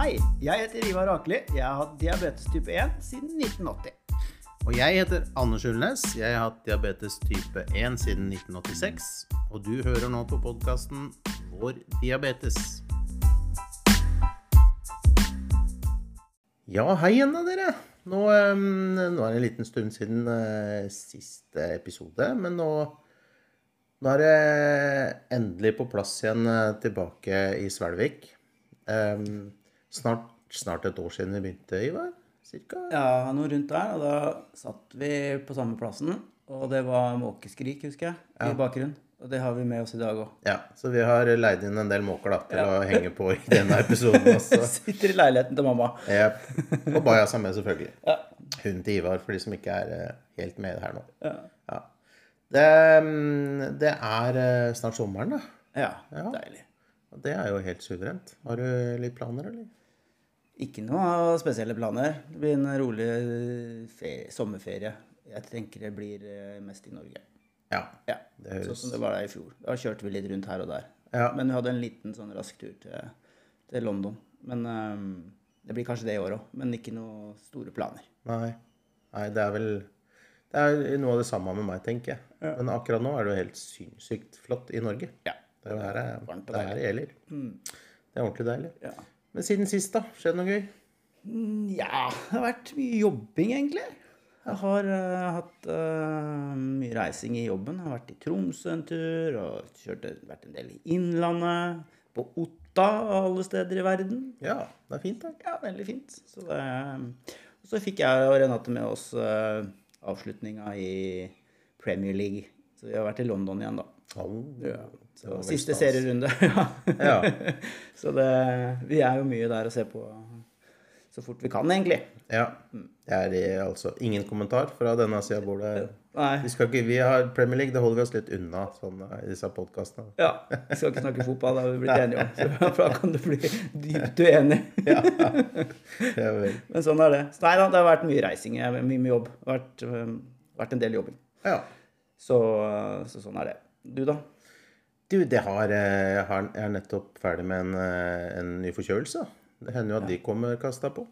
Hei, jeg heter Ivar Akeli. Jeg har hatt diabetes type 1 siden 1980. Og jeg heter Anders Ulnes. Jeg har hatt diabetes type 1 siden 1986. Og du hører nå på podkasten Vår diabetes. Ja, hei igjen da, dere. Nå, um, nå er det en liten stund siden uh, siste episode, men nå, nå er det endelig på plass igjen eh, tilbake i Svelvik. Eh, snart, snart et år siden vi begynte, Ivar? Cirka? Ja, noe rundt der. Og da satt vi på samme plassen. Og det var måkeskrik, husker jeg, i bakgrunnen. Og det har vi med oss i dag òg. Ja, så vi har leid inn en del måker da, til å henge på i denne episoden også. Sitter i leiligheten til mamma. Yep. Og Bajas er med, selvfølgelig. Ja. Hunden til Ivar, for de som ikke er eh, helt med her nå. Ja. Ja. Det, mm, det er eh, snart sommeren, da. ja. Ja. Deilig. Og det er jo helt suverent. Har du litt planer, eller? Ikke noe spesielle planer. Det blir en rolig ferie, sommerferie. Jeg tenker det blir eh, mest i Norge. Ja. Ja, Det Sånn som det var der i fjor. Da kjørte vi litt rundt her og der. Ja. Men vi hadde en liten sånn rask tur til, til London. Men um, det blir kanskje det i år òg. Men ikke noe store planer. Nei. Nei, det er vel Det er noe av det samme med meg, tenker jeg. Men akkurat nå er det jo helt sinnssykt flott i Norge. Ja. Det er Varmt og det er det. Det er ordentlig deilig. Ja. Men siden sist, da? Skjedde noe gøy? Ja, det har vært mye jobbing, egentlig. Jeg har uh, hatt uh, mye reising i jobben. Jeg har vært i Tromsø en tur, og kjørt, vært en del i Innlandet. På Otta, av alle steder i verden. Ja, det er fint, da. Ja, veldig fint. Så, det, så fikk jeg og Renate med oss uh, avslutninga i Premier League. Så vi har vært i London igjen, da. Au. Ja. Siste serierunde. ja. Ja. så det, vi er jo mye der og ser på så fort vi kan, egentlig. ja. Det er eh, altså ingen kommentar fra denne sida av bordet. Vi, ikke, vi har Premier League, det holder vi oss litt unna sånn, eh, i disse podkastene. Ja, vi skal ikke snakke fotball, det har vi blitt enige om. Så da kan du bli dypt uenig. Ja, vel. Men sånn er det. Så nei da, det har vært mye reising, mye, mye jobb. Det har vært, vært en del jobbing. ja. Så, så sånn er det. Du, da? Du, det har, eh, jeg, har, jeg er nettopp ferdig med en, eh, en ny forkjølelse. Det hender jo at de kommer kasta på.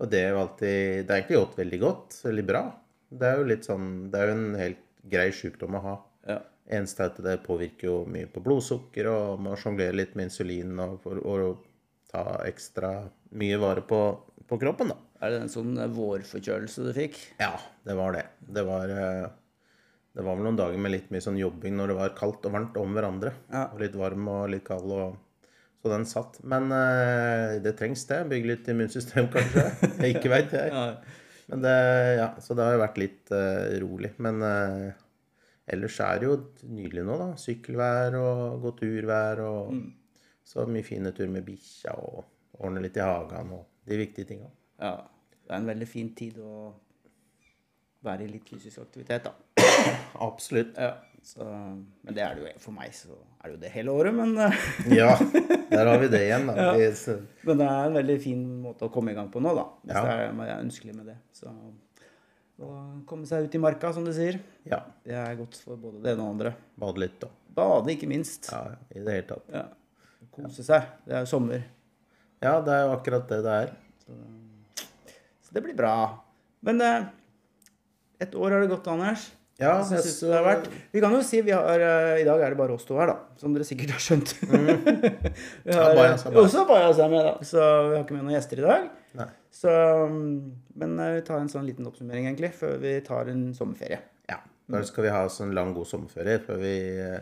Og det er jo alltid Det er egentlig gått veldig godt. Veldig bra. Det er jo litt sånn Det er jo en helt grei sykdom å ha. Ja. Eneste er at det påvirker jo mye på blodsukker, og må sjonglere litt med insulin og for å ta ekstra mye vare på, på kroppen, da. Er det en sånn eh, vårforkjølelse du fikk? Ja, det var det. Det var, eh, det var vel noen dager med litt mye sånn jobbing når det var kaldt og varmt om hverandre. Ja. Og litt varm og litt kald. Og, så den satt. Men eh, det trengs det. Bygge litt immunsystem, kanskje. Ikke veit jeg. Men det, ja, så det har jo vært litt eh, rolig. Men eh, ellers er det jo nydelig nå, da. Sykkelvær og gå turvær og så mye fine turer med bikkja og ordne litt i hagen og de viktige tinga. ja. Det er en veldig fin tid å være i litt fysisk aktivitet, da. Absolutt. Ja. Så, men det er det jo for meg, så er det jo det hele året. Men, eh, Ja, der har vi det igjen, da. Ja. men det er en veldig fin måte å komme i gang på nå, da. Hvis Ja. det er, ønskelig med det. Så å komme seg ut i marka, som du sier, ja, det er godt for både det ene og det andre. bade litt, da. Bade, ikke minst. Ja, i det hele tatt. Ja. Kose seg. Det er jo sommer. Ja, det er jo akkurat det det er. Så det blir bra. Men eh, et år har det gått, Anders. Ja, jeg synes det har vært? Vi kan jo si vi har, eh, I dag er det bare oss to her, da. Som dere sikkert har skjønt. vi har, Mm. Ja, med. Også Bajas er med, da. Så vi har ikke med noen gjester i dag. Nei. Så, mm, men eh, vi tar en sånn liten oppsummering, egentlig, før vi tar en sommerferie. Ja, da skal vi ha en lang, god sommerferie før vi, eh,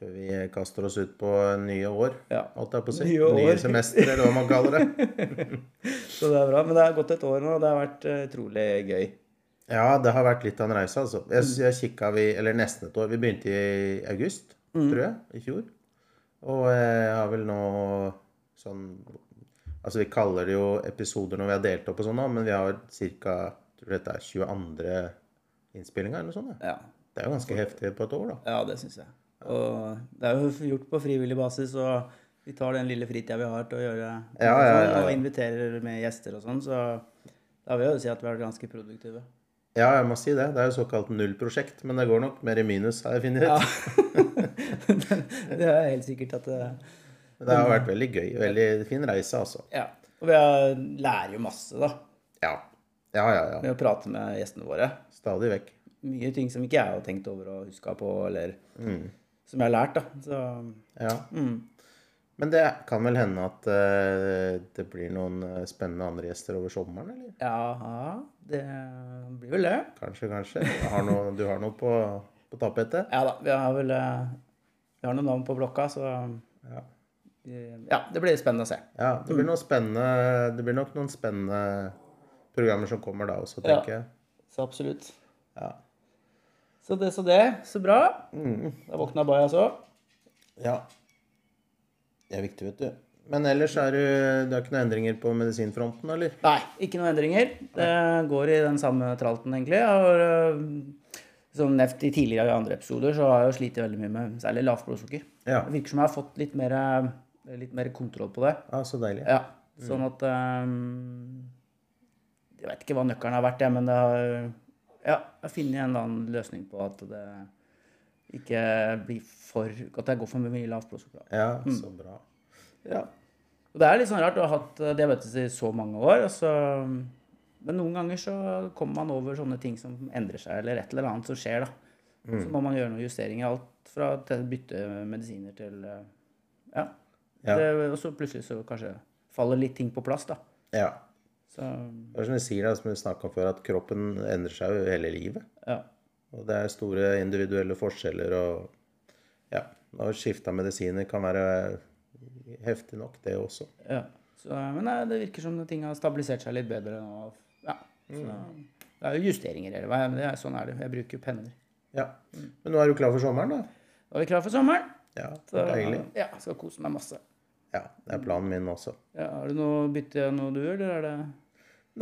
før vi kaster oss ut på nye år. Ja. Alt er på sitt. Nye Nye år. semester, eller hva man kaller det. Så det er bra. Men det har gått et år nå, og det har vært eh, utrolig gøy. Ja, det har vært litt av en reise, altså. Jeg, jeg kikka vi, eller nesten et år. Vi begynte i august, tror jeg, i fjor. Og jeg har vel nå sånn Altså, vi kaller det jo episoder når vi har delt opp og sånn men vi har ca. Tror dette er 22. innspillinga eller noe sånt. Ja. Ja, Det er jo ganske heftig på et år, da. ja det syns jeg. Og det er jo gjort på frivillig basis, og vi tar den lille fritida vi har til å gjøre Ja, ja, ja, ja. og inviterer med gjester og sånn, så da vil jeg jo si at vi har vært ganske produktive. Ja, jeg må si det. Det er jo såkalt nullprosjekt, men det går nok mer i minus, har jeg funnet ut. Ja. det er helt sikkert at det, Det har vært veldig gøy. Veldig fin reise, altså. Ja. Og vi har, lærer jo masse, da, Ja. Ja, ja, ja. med å prate med gjestene våre. Stadig vekk. Mye ting som ikke jeg har tenkt over og huska på, eller som jeg har lært, da. Så Ja. mm. Men det kan vel hende at eh, det blir noen eh, spennende andre gjester over sommeren, eller? ja, det blir vel det. Kanskje, kanskje. Du har noe, du har noe på, på tapetet? Ja da, vi har vel eh, Vi har noen navn på blokka, så Ja. ja, det blir spennende å se. ja. Det blir Det blir nok noen spennende programmer som kommer da også, tenker jeg. Så absolutt. Ja. Så det, så det. Så bra. Da våkna Bajas òg. ja. Det er viktig, vet du. Men ellers er du, det er ikke noen endringer på medisinfronten, eller? Nei, ikke noen endringer. Det går i den samme tralten, egentlig. Har, øh, som nevnt i tidligere andre episoder, så har jeg jo slitt veldig mye med særlig lavt blodsukker. Ja. Det virker som jeg har fått litt mer, øh, litt mer kontroll på det. Ja, så deilig. Ja, sånn at um, Jeg vet ikke hva nøkkelen har vært, jeg, men det har Ja, jeg har funnet en eller annen løsning på at det ikke blir for At jeg går for mye lavt blodsukker. Ja, så bra. Ja. Og det er litt sånn rart å ha hatt eh, diabetes i så mange år. Og så, men noen ganger så kommer man over sånne ting som endrer seg, eller et eller annet som skjer. da. Så må man gjøre noen justeringer. Alt fra til bytte medisiner til eh, Ja. Ja. Det, og så plutselig så kanskje faller litt ting på plass, da. ja. Så Det er som vi sier, da, som vi snakka om før, at kroppen endrer seg jo hele livet. ja. Og det er store individuelle forskjeller, og ja, å skifte medisiner kan være heftig nok, det også. ja. Så, men nei, det virker som ting har stabilisert seg litt bedre nå. Ja. Så, det er jo justeringer hele veien. Det er, sånn er det. Jeg bruker penner. Ja. Men nå er du klar for sommeren, da? Nå er vi klar for sommeren. Ja, Så, deilig. ja, skal kose meg masse. Ja, det er planen min også. Ja, har du noe bytte noe du, eller er det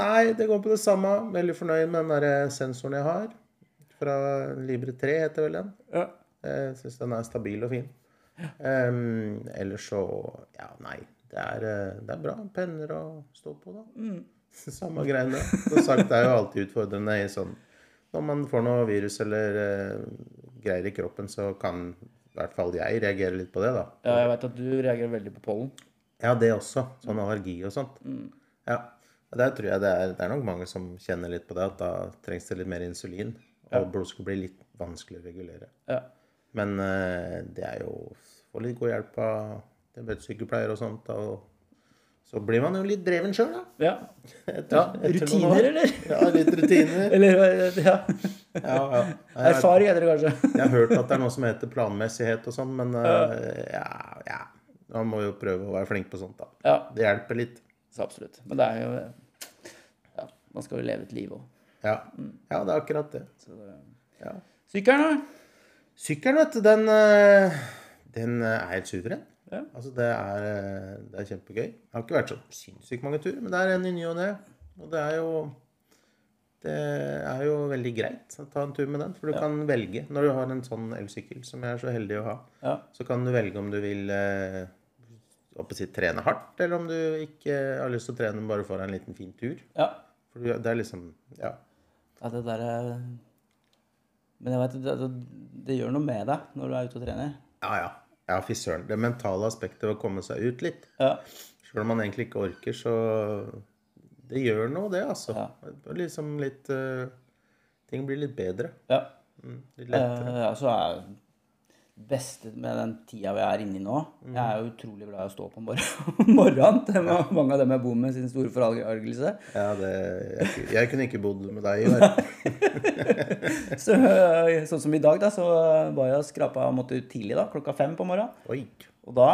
Nei, det går på det samme. Veldig fornøyd med den der sensoren jeg har. Fra Libre 3 heter vel den. Ja. Jeg syns den er stabil og fin. Um, ellers så Ja, nei. Det er, eh, det er bra. Penner å stå på, da. Samme greiene. Som sagt, det er jo alltid utfordrende i sånn Når man får noe virus eller eh, greier i kroppen, så kan i hvert fall jeg reagere litt på det, da. ja, jeg vet at du reagerer veldig på pollen. Ja, det også. Sånn allergi og sånt. Ja. Og Der tror jeg det er, det er nok mange som kjenner litt på det, at da trengs det litt mer insulin. Og blodsukker blir litt vanskelig å regulere. Ja. Men uh, det er jo Få litt god hjelp av diabetessykepleier og sånt. Og så blir man jo litt dreven sjøl, da. Ja. Etter- ja. etter Rutiner, eller? Ja, litt rutiner. Eller ja. Ja, ja. Erfaring heter det kanskje. jeg har hørt at det er noe som heter planmessighet og sånn, men uh, ja, ja. Man må jo prøve å være flink på sånt, da. Ja, Det hjelper litt. så absolutt. Men det er jo Ja, man skal jo leve et liv òg. Ja. ja, det er akkurat det. Ja. Sykkelen, da? Sykkelen, vet du, den, eh, den eh, er helt suveren. Ja. Altså, det er, eh, det er kjempegøy. Det har ikke vært så sinnssykt mange turer, men det er en i ny og ne. Og det er jo Det er jo veldig greit å ta en tur med den, for du kan velge. Når du har en sånn elsykkel, som jeg er så heldig å ha, Ja. så kan du velge om du vil eh, oppe si, trene hardt, eller om du ikke har lyst til å trene bare for en liten fin tur. Ja. For det er liksom Ja. Ja det derre Men jeg vet, det, det, det gjør noe med deg når du er ute og trener. Ja, ja. Ja, fy søren. Det mentale aspektet ved å komme seg ut litt. Ja. Selv om man egentlig ikke orker, så Det gjør noe, det, altså. Ja. Liksom litt uh, Ting blir litt bedre. ja. Mm, litt lettere. Uh, ja, så er beste med den tida vi er inne i nå Jeg er jo utrolig glad i å stå på om morgenen. Er mange av dem jeg bor med, sin store forargelse. Ja, det, jeg, jeg kunne ikke bodd med deg, Ivar. Så, eh, sånn som i dag, da, så var jeg og skrapa måtte ut tidlig, da, klokka fem på morgenen. Oi. Og da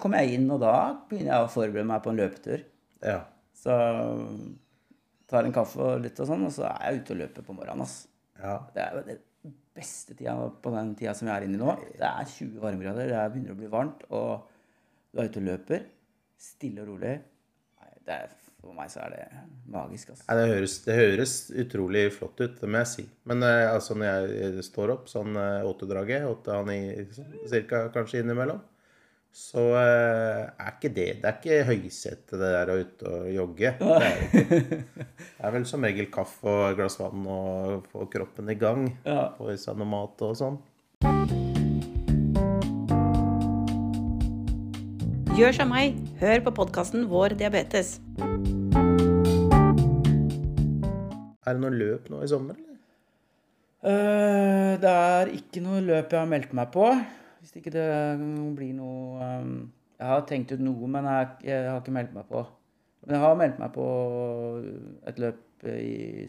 kom jeg inn, og da begynner jeg å forberede meg på en løpetur. Ja. Så tar en kaffe og litt og sånn, og så er jeg ute og løper på morgenen. ass. ja. Det er det beste tida på den tida som vi er inne i nå. Det er 20 varmegrader, det er- begynner å bli varmt, og du er ute og løper. Stille og rolig. Nei, er, for meg så er det magisk, altså. Nei, det, høres, det høres utrolig flott ut, det må jeg si. Men eh, altså, når jeg står opp sånn eh, åttedraget, åtte han ni sånn, cirka kanskje innimellom, så eh, er ikke det Det er ikke høysete, det der å ut og jogge. Det er, det er vel som regel kaffe og et glass vann og få kroppen i gang. Ja. Få i seg noe mat og sånn. Gjør som meg. Hør på podkasten Vår diabetes. Er det noe løp nå i sommer, eller? Uh, det er ikke noe løp jeg har meldt meg på. Hvis ikke det blir noe ehm, Jeg har tenkt ut noe, men jeg, jeg har ikke meldt meg på. Men jeg har meldt meg på et løp i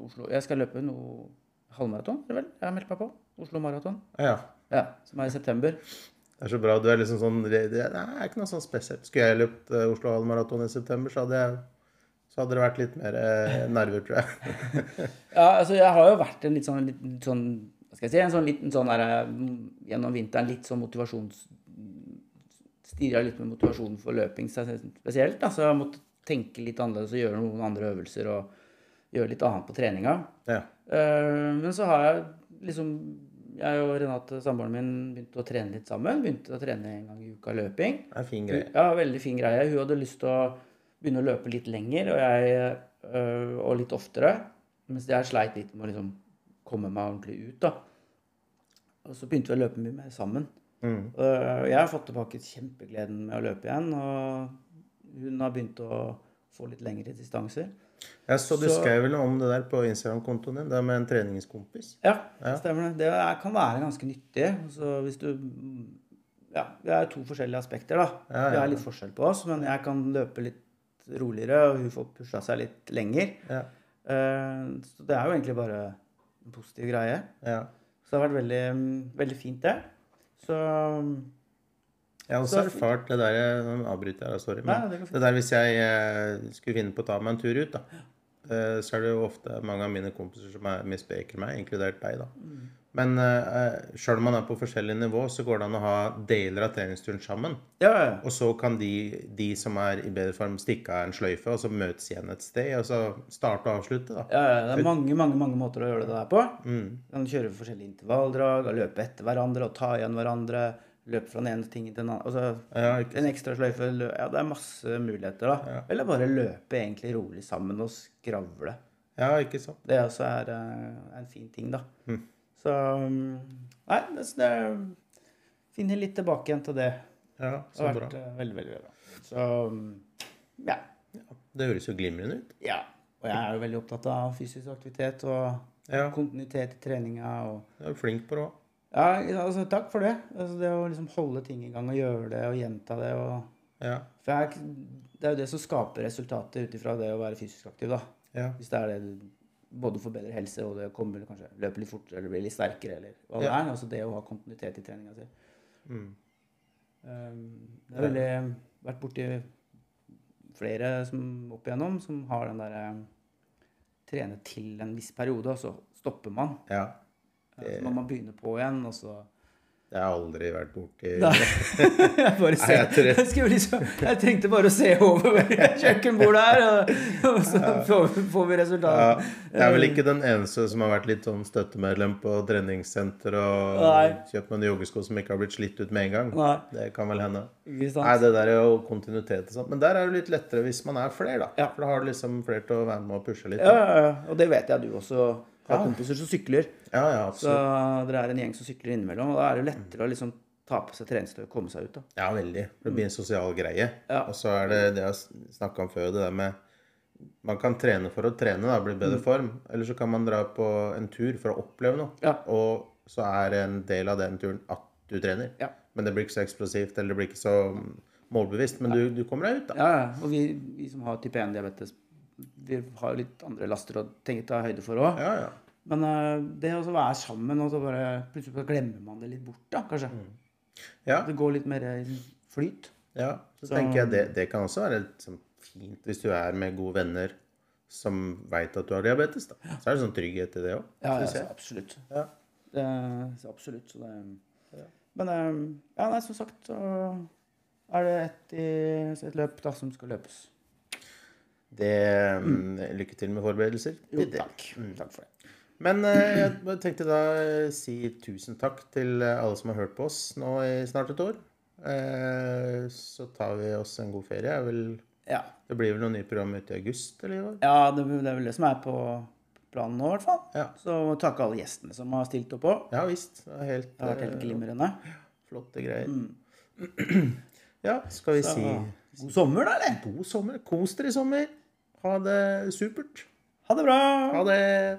Oslo. Jeg skal løpe noe halvmaraton, vel? Jeg har meldt meg på. Oslo Maraton. Ja. Ja, som er i september. Det er så bra. Du er liksom sånn det, er ikke noe sånn spesielt. Skulle jeg løpt eh, Oslo Halvmaraton i september, så hadde jeg så hadde det vært litt mer nerver, tror jeg. Ja, altså jeg har jo vært en litt sånn, litt sånn Hva skal jeg si? En sånn liten sånn der, mm, Gjennom vinteren litt sånn motivasjons... Stirra litt med motivasjonen for løping spesielt. Da. Så jeg måtte tenke litt annerledes og gjøre noen andre øvelser og gjøre litt annet på treninga. Ja. Eh, Men så har jeg liksom Jeg og Renate, samboeren min, begynte å trene litt sammen. Begynte å trene en gang i uka løping. Det er en fin greie. Ja, veldig fin greie. Hun hadde lyst til å begynne å løpe litt lenger, og jeg øh, og litt oftere. Mens jeg sleit litt med å liksom komme meg ordentlig ut, da. Og så begynte vi å løpe mye mer sammen. Mm. Jeg har fått tilbake kjempegleden med å løpe igjen, og hun har begynt å få litt lengre distanser. Jeg så du Så- skrev vel om det der på Instagram-kontoen din, det med en treningskompis. Ja, det stemmer det. Er, kan være ganske nyttig. Så hvis du Ja, det er to forskjellige aspekter, da. Ja, ja, Det ja. er litt forskjell på oss, men jeg kan løpe litt roligere, og hun får pusha seg litt lenger. Ja. Eh, Så det er jo egentlig bare en positiv greie. ja. Så det har vært veldig, veldig fint, det. Så Jeg har også erfart det der Nå avbryter jeg, sorry. Men Nei, det det der hvis jeg eh, skulle finne på å ta meg en tur ut, da, eh, så er det jo ofte mange av mine kompiser som er misbaker meg, inkludert deg, da. Mm. Men uh, sjøl om man er på forskjellig nivå, så går det an å ha deler av treningsturen sammen. ja, ja. Og så kan de, de som er i bedre form, stikke av en sløyfe, og så møtes igjen et sted. Og så starte og avslutte, da. Ja, ja, det er mange mange, mange måter å gjøre det der på. Mm. Du kan kjøre forskjellige intervalldrag, og løpe etter hverandre og ta igjen hverandre. Løpe fra den ene tingen til den andre. Altså, Ja, en ekstra sløyfe. Ja, det er masse muligheter, da. Eller bare løpe egentlig rolig sammen og skravle. Ja, ikke sant. Det også er eh, en fin ting, da. Mm. Så um, Nei, det, det finner litt tilbake igjen til det. Ja, Det så har bra. vært bra. veldig, veldig bra. Så ja. ja. Det høres jo glimrende ut. ja. Og jeg er jo veldig opptatt av fysisk aktivitet og Ja, kontinuitet i treninga. og du er flink på det òg. Ja, altså, takk for det. Altså, det å liksom holde ting i gang og gjøre det og gjenta det. Og, Ja. for jeg, det er jo det som skaper resultater ut ifra det å være fysisk aktiv. da. ja. Hvis det er det både for bedre helse og det kommer kanskje løpe litt fortere eller bli litt sterkere. eller hva det Ja. er. Altså det å ha kontinuitet i treninga si. Mm. Um, det har veldig vært borti flere som opp igjennom som har den derre Trene til en viss periode, og så stopper man. ja. Så må man begynne på igjen, og så Det har aldri vært borti. Nei. jeg bare Nei, jeg Jeg, liksom, jeg tenkte bare å se over kjøkkenbordet her, og, og så får, vi- får vi Ja, jeg er vel ikke den eneste som har vært litt sånn støttemedlem på treningssenter og Nei. kjøpt meg en joggesko som ikke har blitt slitt ut med en gang. Nei, Det kan vel hende. Nei, det der er jo kontinuitet og sånt. Men der er det litt lettere hvis man er flere, da. Ja. For da har du liksom flere til å være med og pushe litt. Ja, ja, ja. Og det vet jeg du også har kompiser som sykler. ja, ja Så absolutt. dere er en gjeng som sykler innimellom, og da er det jo lettere å liksom ta på seg treningstøy og komme seg ut. da. Ja, veldig. Det blir en sosial greie. Og så er det det jeg snakka om før, det der med Man kan trene for å trene, da, bli i Mm. bedre form. Eller så kan man dra på en tur for å oppleve noe. Ja. Og så er en del av den turen at du trener. Ja. Men det blir ikke så eksplosivt, eller det blir ikke så målbevisst. Men du, du kommer deg ut, da. Ja, ja. Og vi, vi som har type 1-diabetes, vi har jo litt andre laster å tenke ta høyde for òg. Ja, ja. Men uh, det å være sammen, og så bare plutselig glemmer man det litt bort, da, kanskje. Ja, Det går litt mer i flyt. ja. Så, Så- tenker jeg det, det kan også være liksom, fint hvis du er med gode venner som veit at du har diabetes. da. Så er det sånn trygghet i det òg. Ja, ja absolutt. Ja. Det, så absolutt. Så det, Men eh, ja, nei, som sagt så er det et, et løp da som skal løpes. Det, mm. Lykke til med forberedelser. Jo, takk. Mm, takk. Takk for det. Men eh, jeg tenkte da å si tusen takk til eh, alle som har hørt på oss nå i snart et år. Eh, så tar vi oss en god ferie. Er vel, Ja, det blir vel noen nye program ute i august eller i år? ja det, er vel det som er på planen nå, i hvert fall. Ja. Så takke alle gjestene som har stilt opp òg. Ja visst. Det helt, Det har vært helt eh, glimrende. flotte greier. Mm. Ja, skal vi Så, si god sommer, da, eller? god sommer. Kos dere i sommer. Ha det supert. Ha det bra! Ha det.